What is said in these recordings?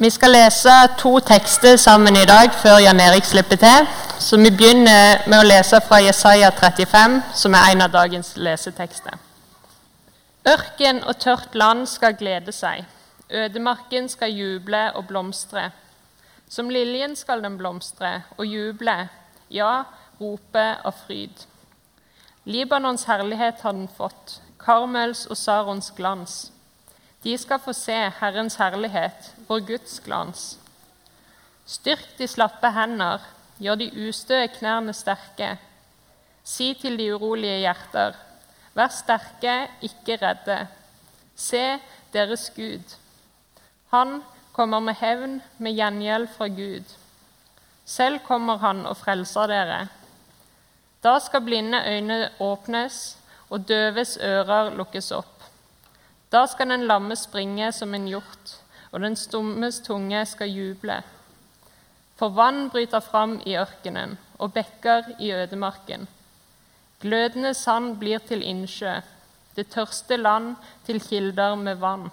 Vi skal lese to tekster sammen i dag før Jan Erik slipper til. Så vi begynner med å lese fra Jesaja 35, som er en av dagens lesetekster. Ørken og tørt land skal glede seg. Ødemarken skal juble og blomstre. Som liljen skal den blomstre og juble, ja, rope av fryd. Libanons herlighet har den fått, Karmels og Sarons glans. De skal få se Herrens herlighet, vår Guds glans. Styrk de slappe hender, gjør de ustøe knærne sterke. Si til de urolige hjerter, vær sterke, ikke redde. Se deres Gud. Han kommer med hevn, med gjengjeld fra Gud. Selv kommer han og frelser dere. Da skal blinde øyne åpnes og døves ører lukkes opp. Da skal den lamme springe som en hjort, og den stummes tunge skal juble. For vann bryter fram i ørkenen og bekker i ødemarken. Glødende sand blir til innsjø, det tørste land til kilder med vann.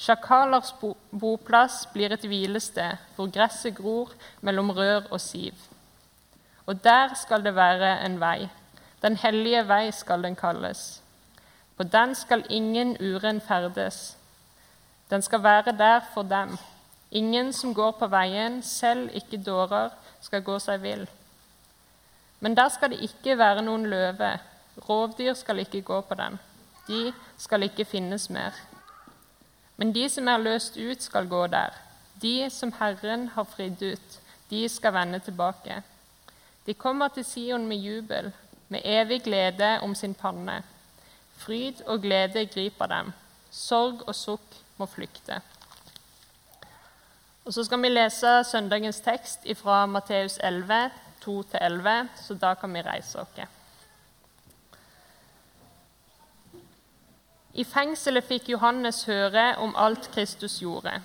Sjakalers boplass blir et hvilested hvor gresset gror mellom rør og siv. Og der skal det være en vei. Den hellige vei skal den kalles. På den skal ingen uren ferdes. Den skal være der for dem. Ingen som går på veien, selv ikke dårer, skal gå seg vill. Men der skal det ikke være noen løve. Rovdyr skal ikke gå på den. De skal ikke finnes mer. Men de som er løst ut, skal gå der. De som Herren har fridd ut, de skal vende tilbake. De kommer til Sion med jubel, med evig glede om sin panne. Fryd og glede griper dem. Sorg og sukk må flykte. Og Så skal vi lese søndagens tekst fra Matteus 11, 2-11, så da kan vi reise oss. I fengselet fikk Johannes høre om alt Kristus gjorde.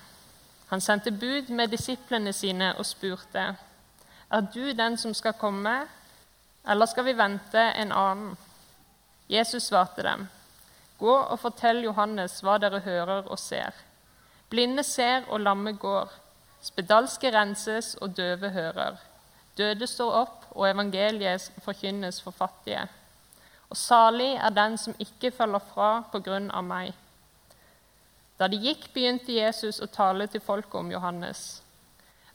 Han sendte bud med disiplene sine og spurte, Er du den som skal komme, eller skal vi vente en annen? Jesus svarte dem, Gå og fortell Johannes hva dere hører og ser. Blinde ser og lamme går. Spedalske renses og døve hører. Døde står opp, og evangeliet forkynnes for fattige. Og salig er den som ikke faller fra på grunn av meg. Da de gikk, begynte Jesus å tale til folket om Johannes.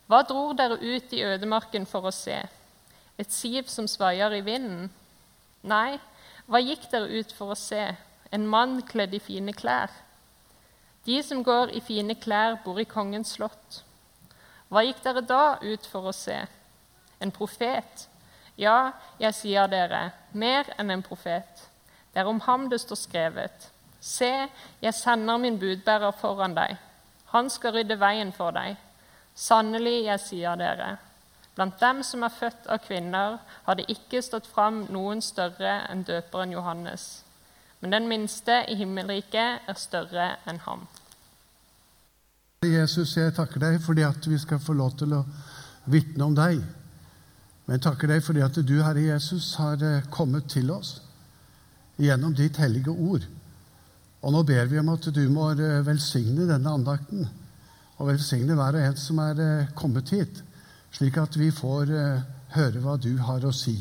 Hva dror dere ut i ødemarken for å se? Et siv som svaier i vinden? Nei, hva gikk dere ut for å se? En mann kledd i fine klær? De som går i fine klær, bor i kongens slott. Hva gikk dere da ut for å se? En profet? Ja, jeg sier dere, mer enn en profet. Det er om ham det står skrevet. Se, jeg sender min budbærer foran deg. Han skal rydde veien for deg. Sannelig, jeg sier dere, blant dem som er født av kvinner, har det ikke stått fram noen større enn døperen Johannes. Men den minste i himmelriket er større enn ham. Jesus, jeg takker deg fordi at vi skal få lov til å vitne om deg. Men jeg takker deg fordi at du, Herre Jesus, har eh, kommet til oss gjennom ditt hellige ord. Og nå ber vi om at du må eh, velsigne denne andakten, og velsigne hver og en som er eh, kommet hit, slik at vi får høre hva du har å si.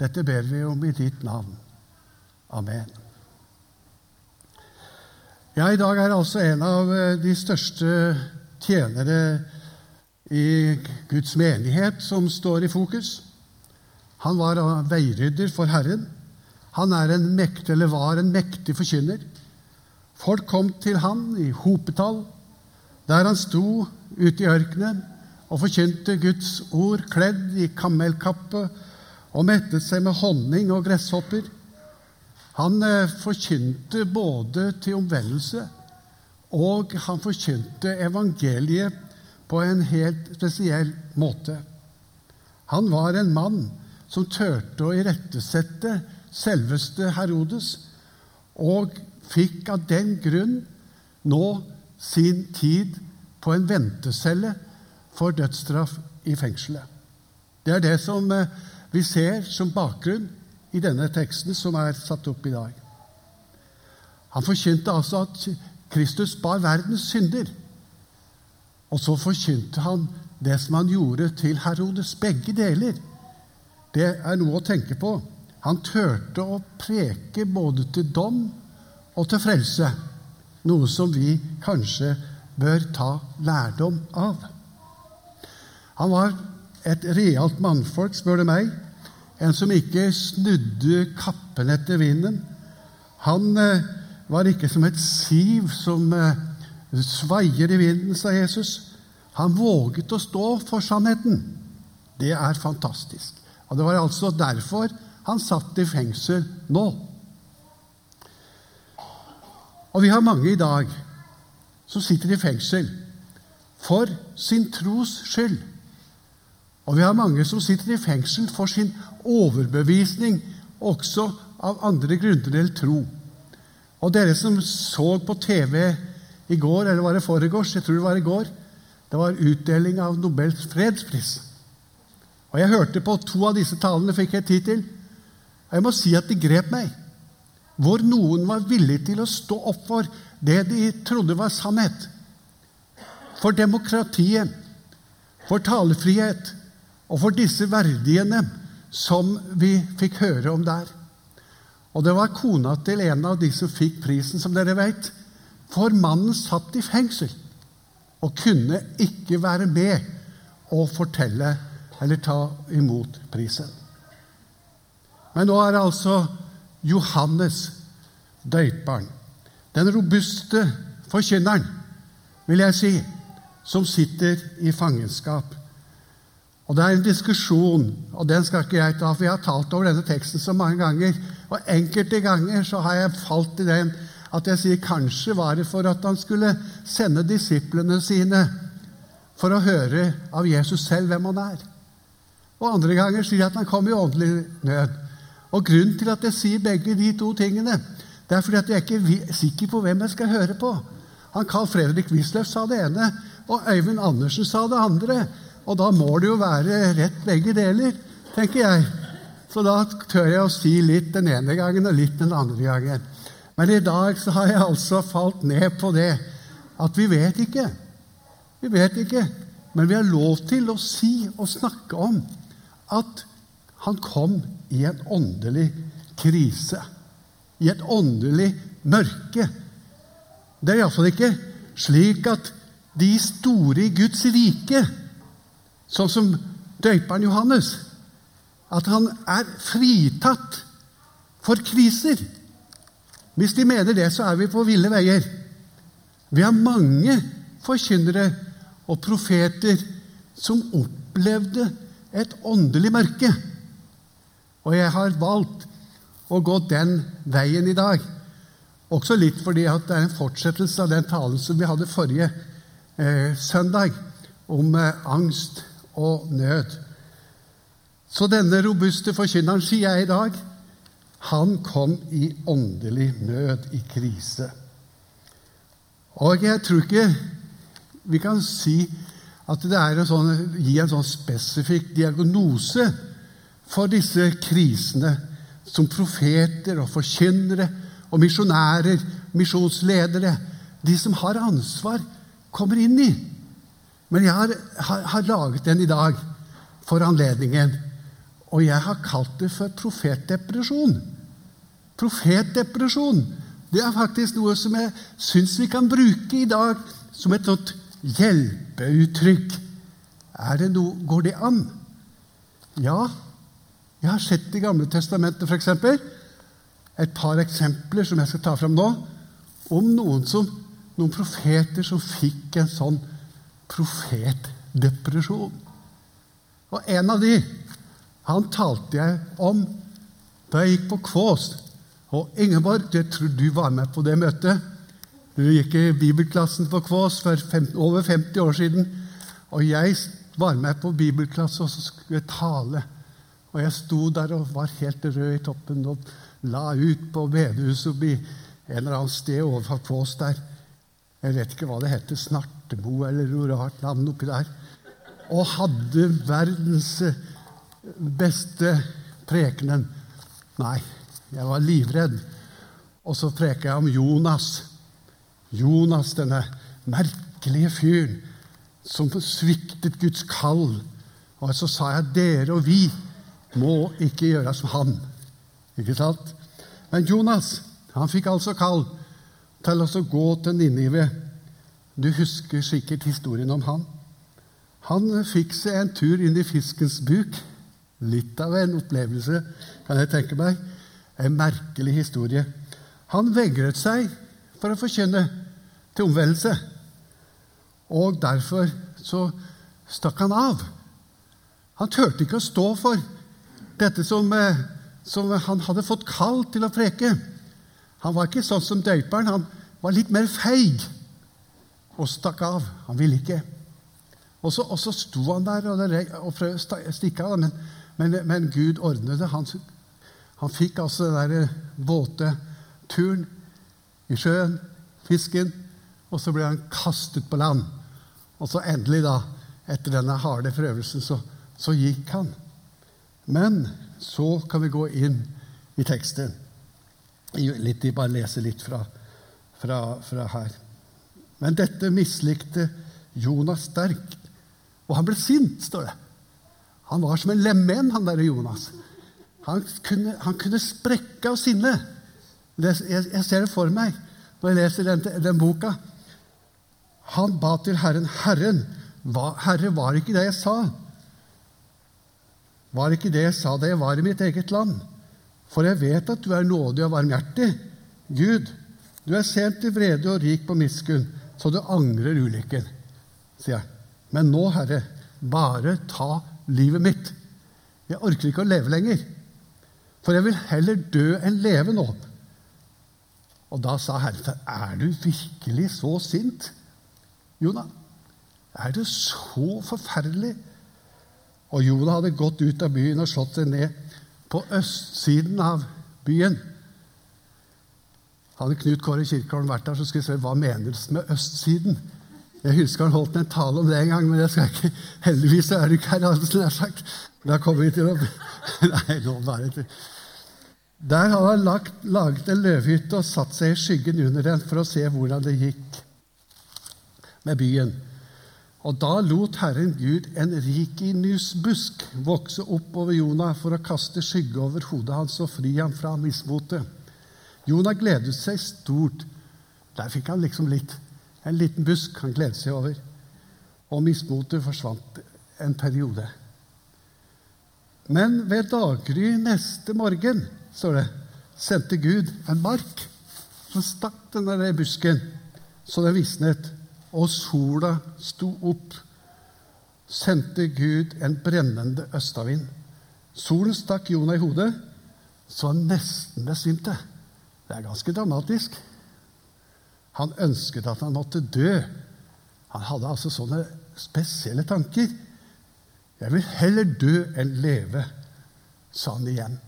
Dette ber vi om i ditt navn. Amen. Ja, I dag er altså en av de største tjenere i Guds menighet som står i fokus. Han var veirydder for Herren. Han er en mektig, eller var en mektig forkynner. Folk kom til han i hopetall, der han sto ute i ørkenen og forkynte Guds ord, kledd i kamelkappe og mettet seg med honning og gresshopper. Han eh, forkynte både til omvendelse og han forkynte evangeliet på en helt spesiell måte. Han var en mann som turte å irettesette selveste Herodes, og fikk av den grunn nå sin tid på en ventecelle for dødsstraff i fengselet. Det er det som eh, vi ser som bakgrunn i denne teksten som er satt opp i dag. Han forkynte altså at Kristus bar verdens synder. Og så forkynte han det som han gjorde til Herodes. Begge deler. Det er noe å tenke på. Han turte å preke både til dom og til frelse, noe som vi kanskje bør ta lærdom av. Han var et realt mannfolk, spør du meg, en som ikke snudde kappen etter vinden. Han eh, var ikke som et siv som eh, svaier i vinden, sa Jesus. Han våget å stå for sannheten. Det er fantastisk. Og Det var altså derfor han satt i fengsel nå. Og vi har mange i dag som sitter i fengsel for sin tros skyld. Og vi har mange som sitter i fengsel for sin overbevisning, også av andre grunner enn tro. Og dere som så på TV i går, eller var det foregårs? Jeg tror det var i går. Det var utdeling av Nobels fredspris. Og Jeg hørte på to av disse talene, fikk jeg tid til. Og jeg må si at de grep meg. Hvor noen var villig til å stå opp for det de trodde var sannhet. For demokratiet, for talefrihet og for disse verdiene som vi fikk høre om der. Og det var kona til en av de som fikk prisen, som dere vet. For mannen satt i fengsel og kunne ikke være med og fortelle eller ta imot prisen. Men nå er det altså Johannes døyperen, den robuste forkynneren, vil jeg si, som sitter i fangenskap. Og Det er en diskusjon, og den skal ikke jeg ta, for jeg har talt over denne teksten så mange ganger. Og enkelte ganger så har jeg falt i den at jeg sier kanskje var det for at han skulle sende disiplene sine for å høre av Jesus selv hvem han er. Og andre ganger sier jeg at han kom i åndelig nød. Og Grunnen til at jeg sier begge de to tingene, det er fordi at jeg ikke er sikker på hvem jeg skal høre på. Han Carl Fredrik Wisløff sa det ene, og Øyvind Andersen sa det andre. Og da må det jo være rett begge deler, tenker jeg. Så da tør jeg å si litt den ene gangen og litt den andre gangen. Men i dag så har jeg altså falt ned på det at vi vet ikke. Vi vet ikke, men vi har lov til å si og snakke om at han kom i en åndelig krise. I et åndelig mørke. Det er iallfall ikke slik at de store i Guds rike, sånn som døperen Johannes, at han er fritatt for kriser. Hvis de mener det, så er vi på ville veier. Vi har mange forkynnere og profeter som opplevde et åndelig mørke. Og jeg har valgt å gå den veien i dag. Også litt fordi det er en fortsettelse av den talen som vi hadde forrige eh, søndag, om eh, angst og nød. Så denne robuste forkynneren, sier jeg i dag, han kom i åndelig nød, i krise. Og jeg tror ikke vi kan si at det er å sånn, gi en sånn spesifikk diagnose for disse krisene som profeter og forkynnere og misjonærer, misjonsledere, de som har ansvar, kommer inn i. Men jeg har, har, har laget den i dag for anledningen, og jeg har kalt det for profetdepresjon. Profetdepresjon det er faktisk noe som jeg syns vi kan bruke i dag som et sånt hjelpeuttrykk. Er det noe, Går det an? Ja, jeg har sett i Gamle testamentet f.eks. et par eksempler som jeg skal ta fram nå, om noen, som, noen profeter som fikk en sånn profetdepresjon. Og en av de, han talte jeg om da jeg gikk på Kvås og Ingeborg, jeg tror du var med på det møtet. Du gikk i bibelklassen på Kvås for fem, over 50 år siden. Og jeg var med på bibelklasse og så skulle jeg tale. Og jeg sto der og var helt rød i toppen og la ut på bedehuset en eller annen sted overfor Kvås der. Jeg vet ikke hva det heter. Snartebo eller noe rart navn oppi der. Og hadde verdens beste prekenen. Nei, jeg var livredd. Og så preker jeg om Jonas. Jonas, denne merkelige fyren som sviktet Guds kall. Og så sa jeg dere og vi må ikke gjøre som han. Ikke sant? Men Jonas han fikk altså kall til å gå til Ninive. Du husker sikkert historien om han. Han fikk seg en tur inn i fiskens buk. Litt av en opplevelse, kan jeg tenke meg. En merkelig historie. Han vegret seg for å forkynne til omvendelse. Og derfor så stakk han av. Han turte ikke å stå for dette som, eh, som, han hadde fått kall til å preke. Han var ikke sånn som døyperen. Han var litt mer feig og stakk av. Han ville ikke. Og så, og så sto han der og, og prøvde å stikke av, men, men, men Gud ordnet det. Han, han fikk altså den der eh, våte turen i sjøen, fisken, og så ble han kastet på land. Og så endelig, da, etter denne harde prøvelsen, så, så gikk han. Men så kan vi gå inn i teksten. Litt, bare leser litt fra, fra, fra her. Men dette mislikte Jonas sterkt. Og han ble sint, står det. Han var som en lemen, han der Jonas. Han kunne, han kunne sprekke av sinne. Jeg, jeg, ser det for meg når jeg leser den, den boka. Han ba til Herren. Herren, hva, Herre, var ikke det jeg sa? Var ikke det jeg sa da jeg var i mitt eget land? For jeg vet at du er nådig og varmhjertig. Gud, du er sent i vrede og rik på miskunn, så du angrer ulykken, sier han. Men nå, Herre, bare ta livet mitt. Jeg orker ikke å leve lenger. For jeg vil heller dø enn leve nå. Og da sa Herren, er du virkelig så sint? Jonah, er det så forferdelig? Og Jonah hadde gått ut av byen og slått seg ned på østsiden av byen. Hadde Knut Kåre Kirkeholm vært der, så skulle jeg se hva menes med østsiden. Jeg husker han holdt en tale om det en gang, men jeg skal ikke, heldigvis er du ikke her. Altså, nær sagt. Da kommer vi til å Nei, nå bare til. Der hadde han lagt, laget en løvhytte og satt seg i skyggen under den for å se hvordan det gikk med byen. Og da lot Herren Gud en rikinusbusk vokse opp over Jonah for å kaste skygge over hodet hans og fri ham fra mismotet. Jonah gledet seg stort. Der fikk han liksom litt. En liten busk han gledet seg over. Og mismotet forsvant en periode. Men ved daggry neste morgen, står det, sendte Gud en mark. Så stakk den der busken så det visnet og sola sto opp, sendte Gud en brennende østavind. Solen stakk Jonah i hodet, så han nesten besvimte. Det er ganske dramatisk. Han ønsket at han måtte dø. Han hadde altså sånne spesielle tanker. 'Jeg vil heller dø enn leve', sa han igjen.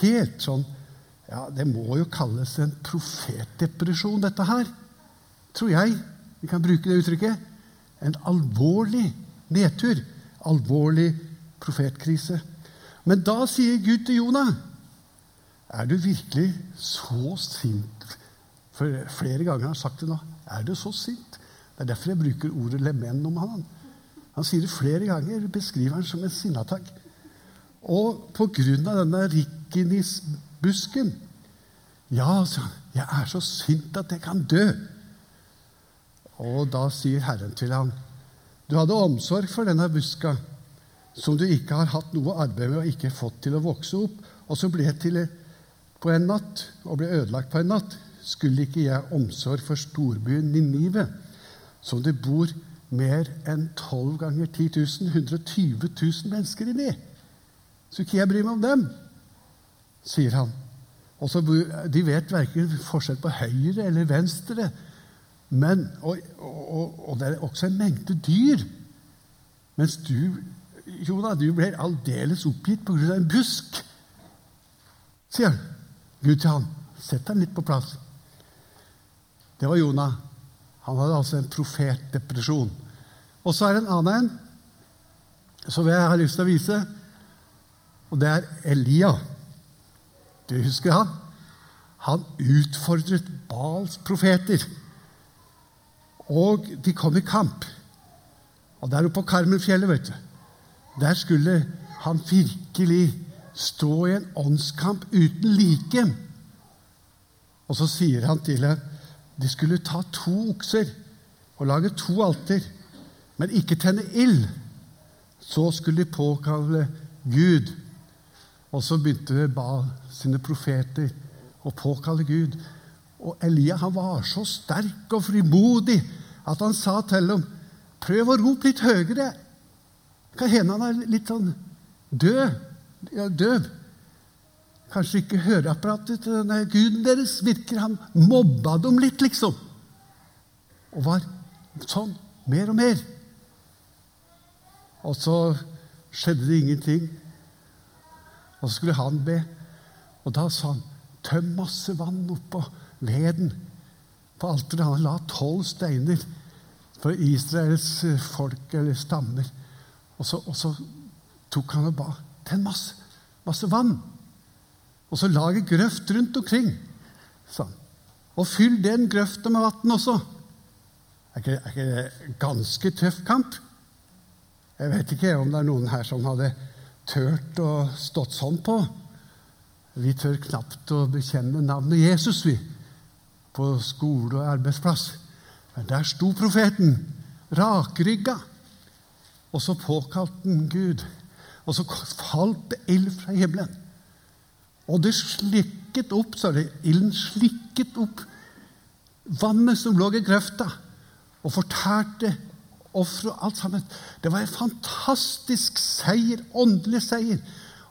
Helt sånn Ja, det må jo kalles en profetdepresjon, dette her. Tror jeg. Vi kan bruke det uttrykket. En alvorlig nedtur. Alvorlig profetkrise. Men da sier Gud til Jonah Er du virkelig så sint? For Flere ganger har han sagt det nå. Er du så sint? Det er derfor jeg bruker ordet lemen om han. Han sier det flere ganger, beskriver han som en sinnatak. Og på grunn av denne rikkinisbusken Ja, han, jeg er så sint at jeg kan dø. Og da sier Herren til ham, du hadde omsorg for denne buska, som du ikke har hatt noe arbeid med og ikke fått til å vokse opp, og som ble til på en natt og ble ødelagt på en natt. Skulle ikke jeg omsorg for storbyen Ninive, som det bor mer enn 12 ganger 10 000, 120 000 mennesker inni? Så ikke jeg bryr meg om dem, sier han. Også, de vet verken forskjell på høyre eller venstre men, og, og, og, det er også en mengde dyr. Mens du, Jonah, du blir aldeles oppgitt på grunn av en busk. Sier. Gud til han. Sett ham litt på plass. Det var Jonah. Han hadde altså en profetdepresjon. Og så er det en annen en som jeg har lyst til å vise. Og det er Elia. Du husker han? Han utfordret Bals profeter. Og de kom i kamp. Og der oppe på Karmenfjellet, vet du, der skulle han virkelig stå i en åndskamp uten like. Og så sier han til dem de skulle ta to okser og lage to alter, men ikke tenne ild. Så skulle de påkalle Gud. Og så begynte Baal sine profeter å påkalle Gud. Og Elia han var så sterk og frimodig at han sa til dem Prøv å rope litt høyere. Kan hende han er litt sånn død. Ja, døv. Kanskje ikke høreapparatet til denne guden deres virker. Han mobba dem litt, liksom. Og var sånn mer og mer. Og så skjedde det ingenting. Og så skulle han be. Og da sa han, tøm masse vann oppå veden på alteret. Han la tolv steiner for Israels folk eller stammer. Og så, og så tok han og ba. Tenn masse, masse vann. Og så lag en grøft rundt omkring. Sånn. Og fyll den grøfta med vann også. Er ikke, er ikke det ganske tøff kamp? Jeg vet ikke om det er noen her som hadde tørt å stått sånn på. Vi tør knapt å bekjenne navnet Jesus, vi, på skole og arbeidsplass. Men der sto profeten, rakrygga, og så påkalte han Gud. Og så falt det ild fra himmelen. Og det slikket opp, sa det. Ilden slikket opp vannet som lå i grøfta, og fortærte offeret og alt sammen. Det var en fantastisk seier, åndelig seier.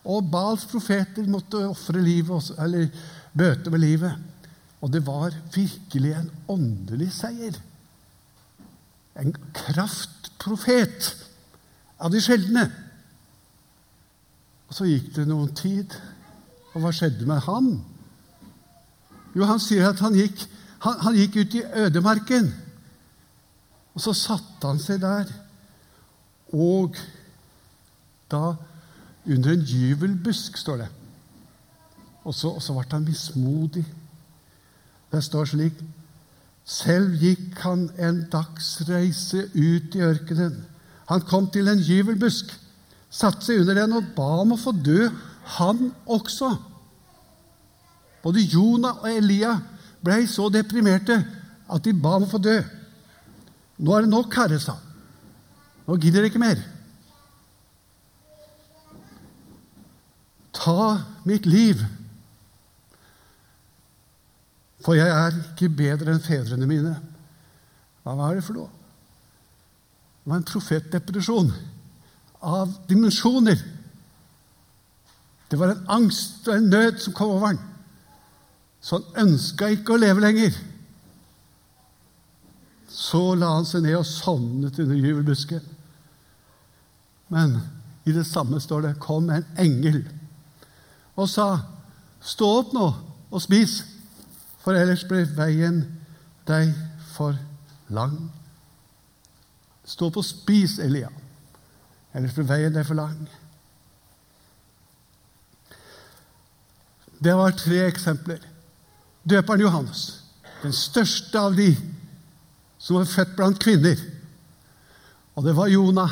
Og Bals profeter måtte ofre livet, eller bøte med livet. Og det var virkelig en åndelig seier. En kraftprofet av de sjeldne. Og så gikk det noen tid, og hva skjedde med han? Jo, han sier at han gikk, han, han gikk ut i ødemarken. Og så satte han seg der. Og da under en gyvelbusk, står det. Og så, og så ble han mismodig. Det står slik Selv gikk han en dagsreise ut i ørkenen. Han kom til en gyvelbusk, satte seg under den og ba om å få dø, han også. Både Jonah og Elia ble så deprimerte at de ba om å få dø. Nå er det nok, Herre, sa han. Nå gidder dere ikke mer. Ta mitt liv, for jeg er ikke bedre enn fedrene mine. Hva var det for noe? Det var en profetdepresjon av dimensjoner. Det var en angst og en nød som kom over ham. Så han ønska ikke å leve lenger. Så la han seg ned og sovnet under jubelbusken. Men i det samme står det kom en engel og sa, 'Stå opp nå og spis, for ellers blir veien deg for lang.' Stå på spis, Elia, ellers blir veien deg for lang. Det var tre eksempler. Døperen Johannes, den største av de som var født blant kvinner. Og det var Jonah.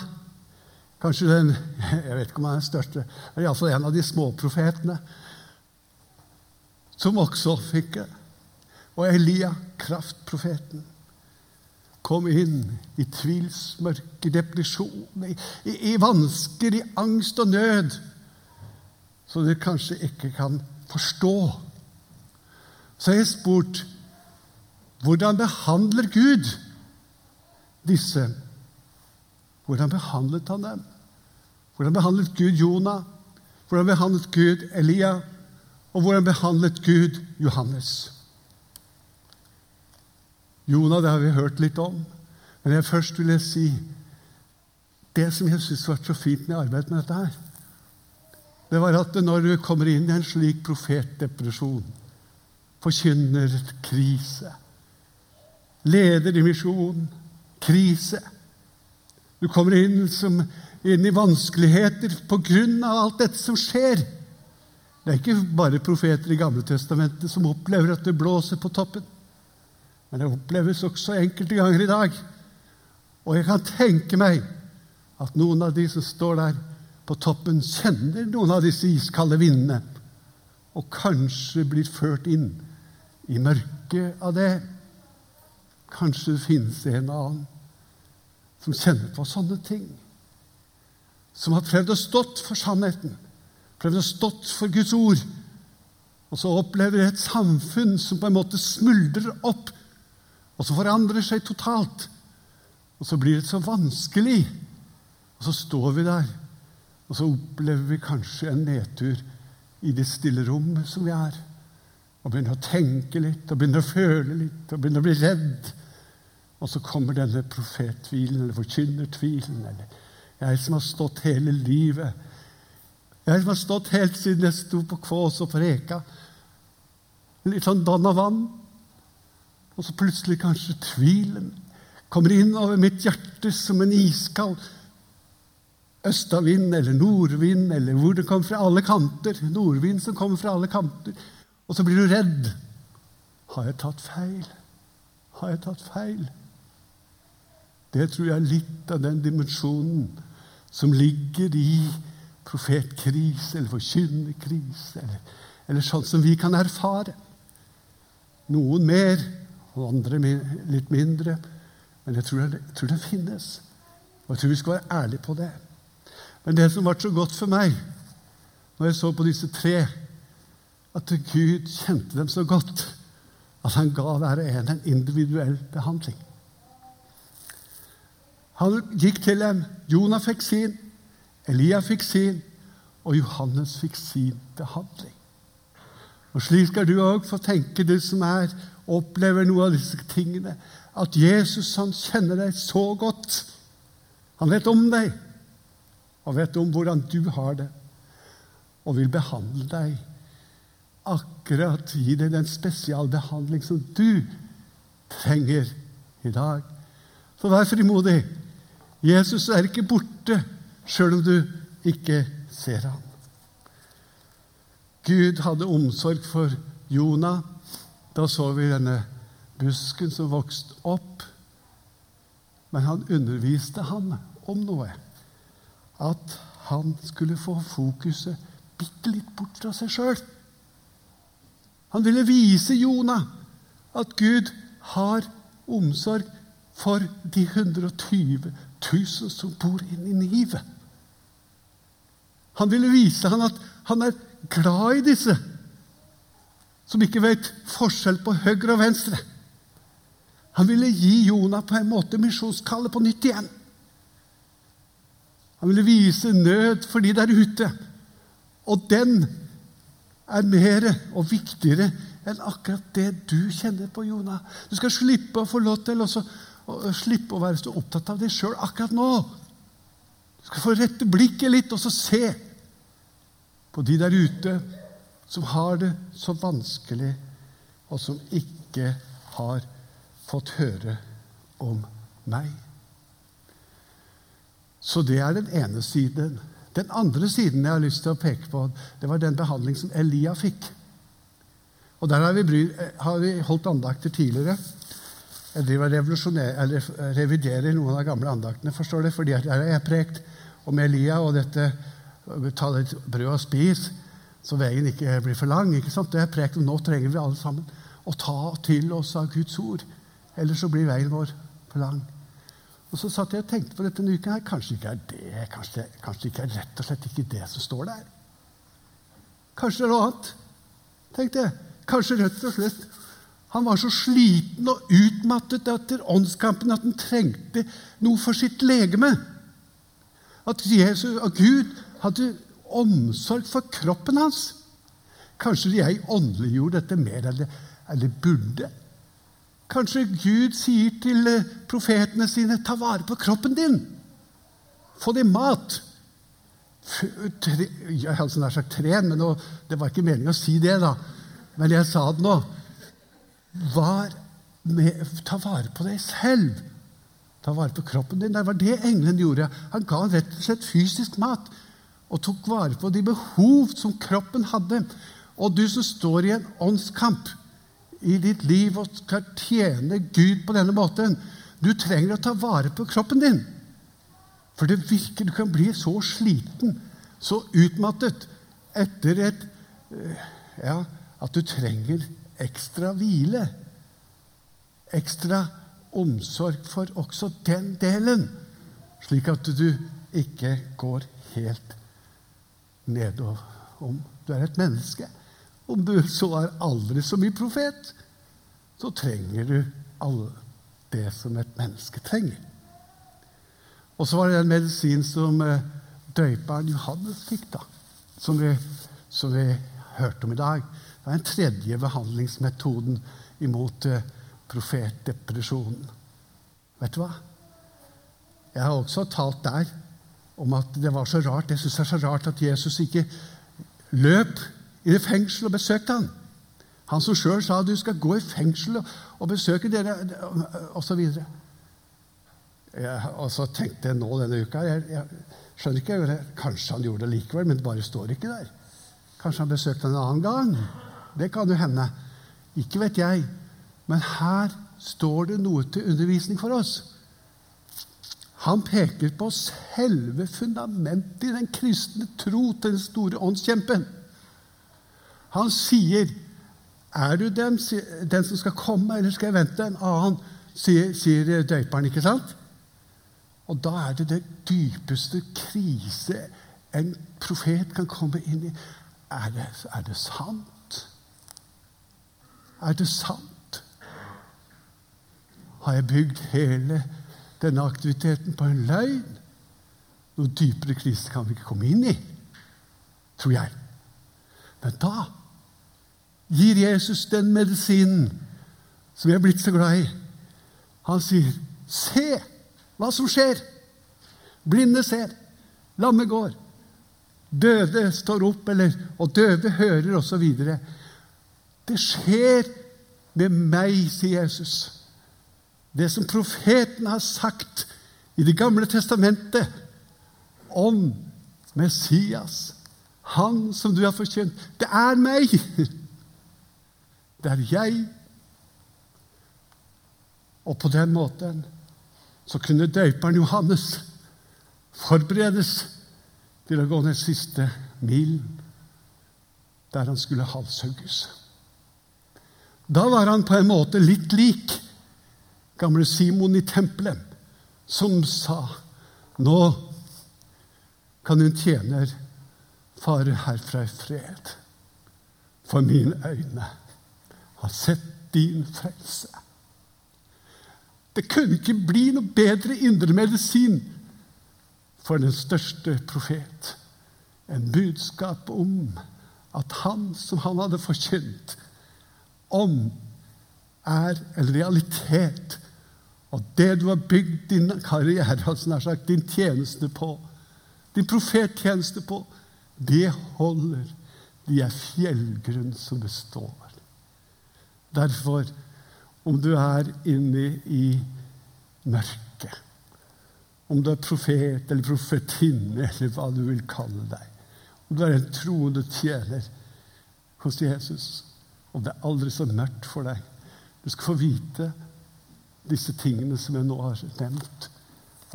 Kanskje den jeg vet ikke om han er den største, men iallfall en av de småprofetene som også fikk det. Og Elia, kraftprofeten, kom inn i tvilsmørke, depresjon, i, i, i vansker, i angst og nød, så dere kanskje ikke kan forstå. Så jeg spurt hvordan behandler Gud disse? Hvordan behandlet han dem? Hvordan behandlet Gud Jonah? Hvordan behandlet Gud Elia? Og hvordan behandlet Gud Johannes? Jonah det har vi hørt litt om, men jeg først vil jeg si det som jeg syns vært så fint med arbeidet med dette her, det var at når du kommer inn i en slik profetdepresjon, forkynner krise, leder i misjon, krise Du kommer inn, som, inn i vanskeligheter på grunn av alt dette som skjer. Det er ikke bare profeter i Gamle Testamentet som opplever at det blåser på toppen. Men det oppleves også enkelte ganger i dag. Og jeg kan tenke meg at noen av de som står der på toppen, kjenner noen av disse iskalde vindene og kanskje blir ført inn i mørket av det. Kanskje det finnes en og annen som kjenner på sånne ting. Som har prøvd å stått for sannheten, prøvd å stått for Guds ord. Og så opplever et samfunn som på en måte smuldrer opp, og så forandrer det seg totalt. Og så blir det så vanskelig. Og så står vi der, og så opplever vi kanskje en nedtur i det stille rommet som vi er. Og begynner å tenke litt, og begynner å føle litt, og begynner å bli redd. Og så kommer denne profettvilen, eller forkynnertvilen, eller jeg som har stått hele livet. Jeg som har stått helt siden jeg sto på Kvås og preka. Litt sånn vann. Og så plutselig kanskje tvilen kommer inn over mitt hjerte som en iskald østavind eller nordvind, eller hvor det kommer fra alle kanter. Nordvind som kommer fra alle kanter. Og så blir du redd. Har jeg tatt feil? Har jeg tatt feil? Det tror jeg er litt av den dimensjonen som ligger i profetkrise eller forkynnerkrise, eller, eller sånn som vi kan erfare. Noen mer, og andre litt mindre. Men jeg tror, jeg tror det finnes. Og jeg tror vi skal være ærlige på det. Men det som ble så godt for meg når jeg så på disse tre, at Gud kjente dem så godt at han ga hver en en individuell behandling. Han gikk til dem. Jonah fikk sin, Elia fikk sin, og Johannes fikk sin behandling. Og Slik skal du òg få tenke, du som er, opplever noe av disse tingene. At Jesus han kjenner deg så godt. Han vet om deg og vet om hvordan du har det, og vil behandle deg akkurat gi deg den spesialbehandling som du trenger i dag. Så vær frimodig. Jesus er ikke borte sjøl om du ikke ser ham. Gud hadde omsorg for Jonah. Da så vi denne busken som vokste opp. Men han underviste ham om noe at han skulle få fokuset bitte litt bort fra seg sjøl. Han ville vise Jonah at Gud har omsorg for de 120 000 som bor inne i Nivet. Han ville vise han at han er glad i disse som ikke vet forskjell på høyre og venstre. Han ville gi Jonah på en måte misjonskallet på nytt igjen. Han ville vise nød for de der ute. Og den er mer og viktigere enn akkurat det du kjenner på, Jonah. Du skal slippe å få lov til å slippe å være så opptatt av deg sjøl akkurat nå. Du skal få rette blikket litt og så se på de der ute som har det så vanskelig, og som ikke har fått høre om meg. Så det er den ene siden. Den andre siden jeg har lyst til å peke på, det var den behandling som Elia fikk. Og Der har vi, bry, har vi holdt andakter tidligere. Jeg driver eller reviderer noen av de gamle andaktene, forstår du, fordi der har jeg prekt om Elia og dette Ta litt brød og spis, så veien ikke blir for lang. ikke sant? Det er prekt om nå trenger vi alle sammen å ta til oss av Guds ord. Ellers så blir veien vår for lang. Og så satt jeg og tenkte på dette denne uken. her, Kanskje ikke er det kanskje, kanskje ikke er rett og slett ikke det som står der. Kanskje det er noe annet. tenkte jeg. Kanskje rett og slett han var så sliten og utmattet etter åndskampen at han trengte noe for sitt legeme. At Jesus og Gud hadde omsorg for kroppen hans. Kanskje jeg åndeliggjorde dette mer enn det burde. Kanskje Gud sier til eh, profetene sine 'ta vare på kroppen din'. Få deg mat. Jeg hadde nær sagt tren, men det var ikke meningen å si det. da. Men jeg sa det nå. Med, ta vare på deg selv. Ta vare på kroppen din. Det var det engelen gjorde. Han ga rett og slett fysisk mat og tok vare på de behov som kroppen hadde. Og du som står i en åndskamp, i ditt liv og skal tjene Gud på denne måten. Du trenger å ta vare på kroppen din. For det virker du kan bli så sliten, så utmattet, etter et eh, Ja, at du trenger ekstra hvile. Ekstra omsorg for også den delen, slik at du ikke går helt nedom. Du er et menneske. Om du så er aldri så mye profet, så trenger du alt det som et menneske trenger. Og så var det en medisin som døyperen døperen Johannes fikk, da, som vi, som vi, hørte om i dag. Det er den tredje behandlingsmetoden imot eh, profetdepresjonen. Vet du hva? Jeg har også talt der om at det var så rart. Jeg syns det er så rart at Jesus ikke løp i det fengselet og besøkte han. Han som sjøl sa du skal gå i fengsel og, besøke dere, osv. Og så tenkte jeg nå denne uka jeg, jeg skjønner ikke, Kanskje han gjorde det likevel, men det bare står ikke der. Kanskje han besøkte en annen gang. Det kan jo hende. Ikke vet jeg. Men her står det noe til undervisning for oss. Han peker på selve fundamentet i den kristne tro til den store åndskjempen. Han sier er du den, den, som skal komme, eller skal jeg vente en annen? sier, sier døperen, ikke sant? Og da er det det dypeste krise en profet kan komme inn i. Er det, er det sant? Er det sant? Har jeg bygd hele denne aktiviteten på en løgn? Noe dypere krise kan vi ikke komme inn i, tror jeg. Men da gir Jesus den medisinen som jeg er blitt så glad i. Han sier, 'Se hva som skjer.' Blinde ser, lamme går, døde står opp, eller, og døve hører, osv. Det skjer med meg, sier Jesus. Det som profeten har sagt i Det gamle testamentet om Messias, han som du har forkjent, det er meg! Det er jeg. Og på den måten så kunne døperen Johannes forberedes til å gå ned siste milen der han skulle halshugges. Da var han på en måte litt lik gamle Simon i tempelet, som sa Nå kan hun tjener fare herfra i fred, for mine øyne har sett din frelse. Det kunne ikke bli noe bedre indremedisin for den største profet enn budskap om at han som han hadde forkynt om, er en realitet. Og det du har bygd din karriere, altså nær sagt din tjeneste på, din profettjeneste på, det holder. De er fjellgrunn som består. Derfor, om du er inne i mørket, om du er profet eller profetinne, eller hva du vil kalle deg, om du er en troende tjener hos Jesus, og det er aldri så mørkt for deg Du skal få vite disse tingene som jeg nå har nevnt.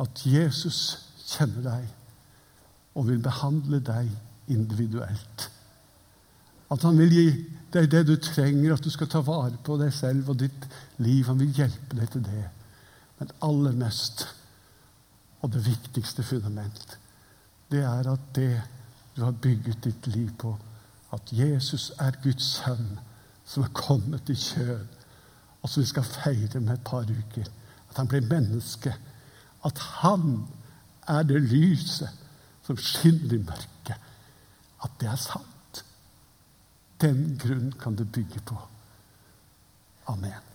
At Jesus kjenner deg og vil behandle deg individuelt. At han vil gi deg det du trenger, at du skal ta vare på deg selv og ditt liv. Han vil hjelpe deg til det. Men aller mest, og det viktigste fundament, det er at det du har bygget ditt liv på, at Jesus er Guds sønn som er kommet i kjød, og som vi skal feire med et par uker. At han ble menneske. At han er det lyset som skinner i mørket. At det er sant. Den grunn kan du bygge på. Amen.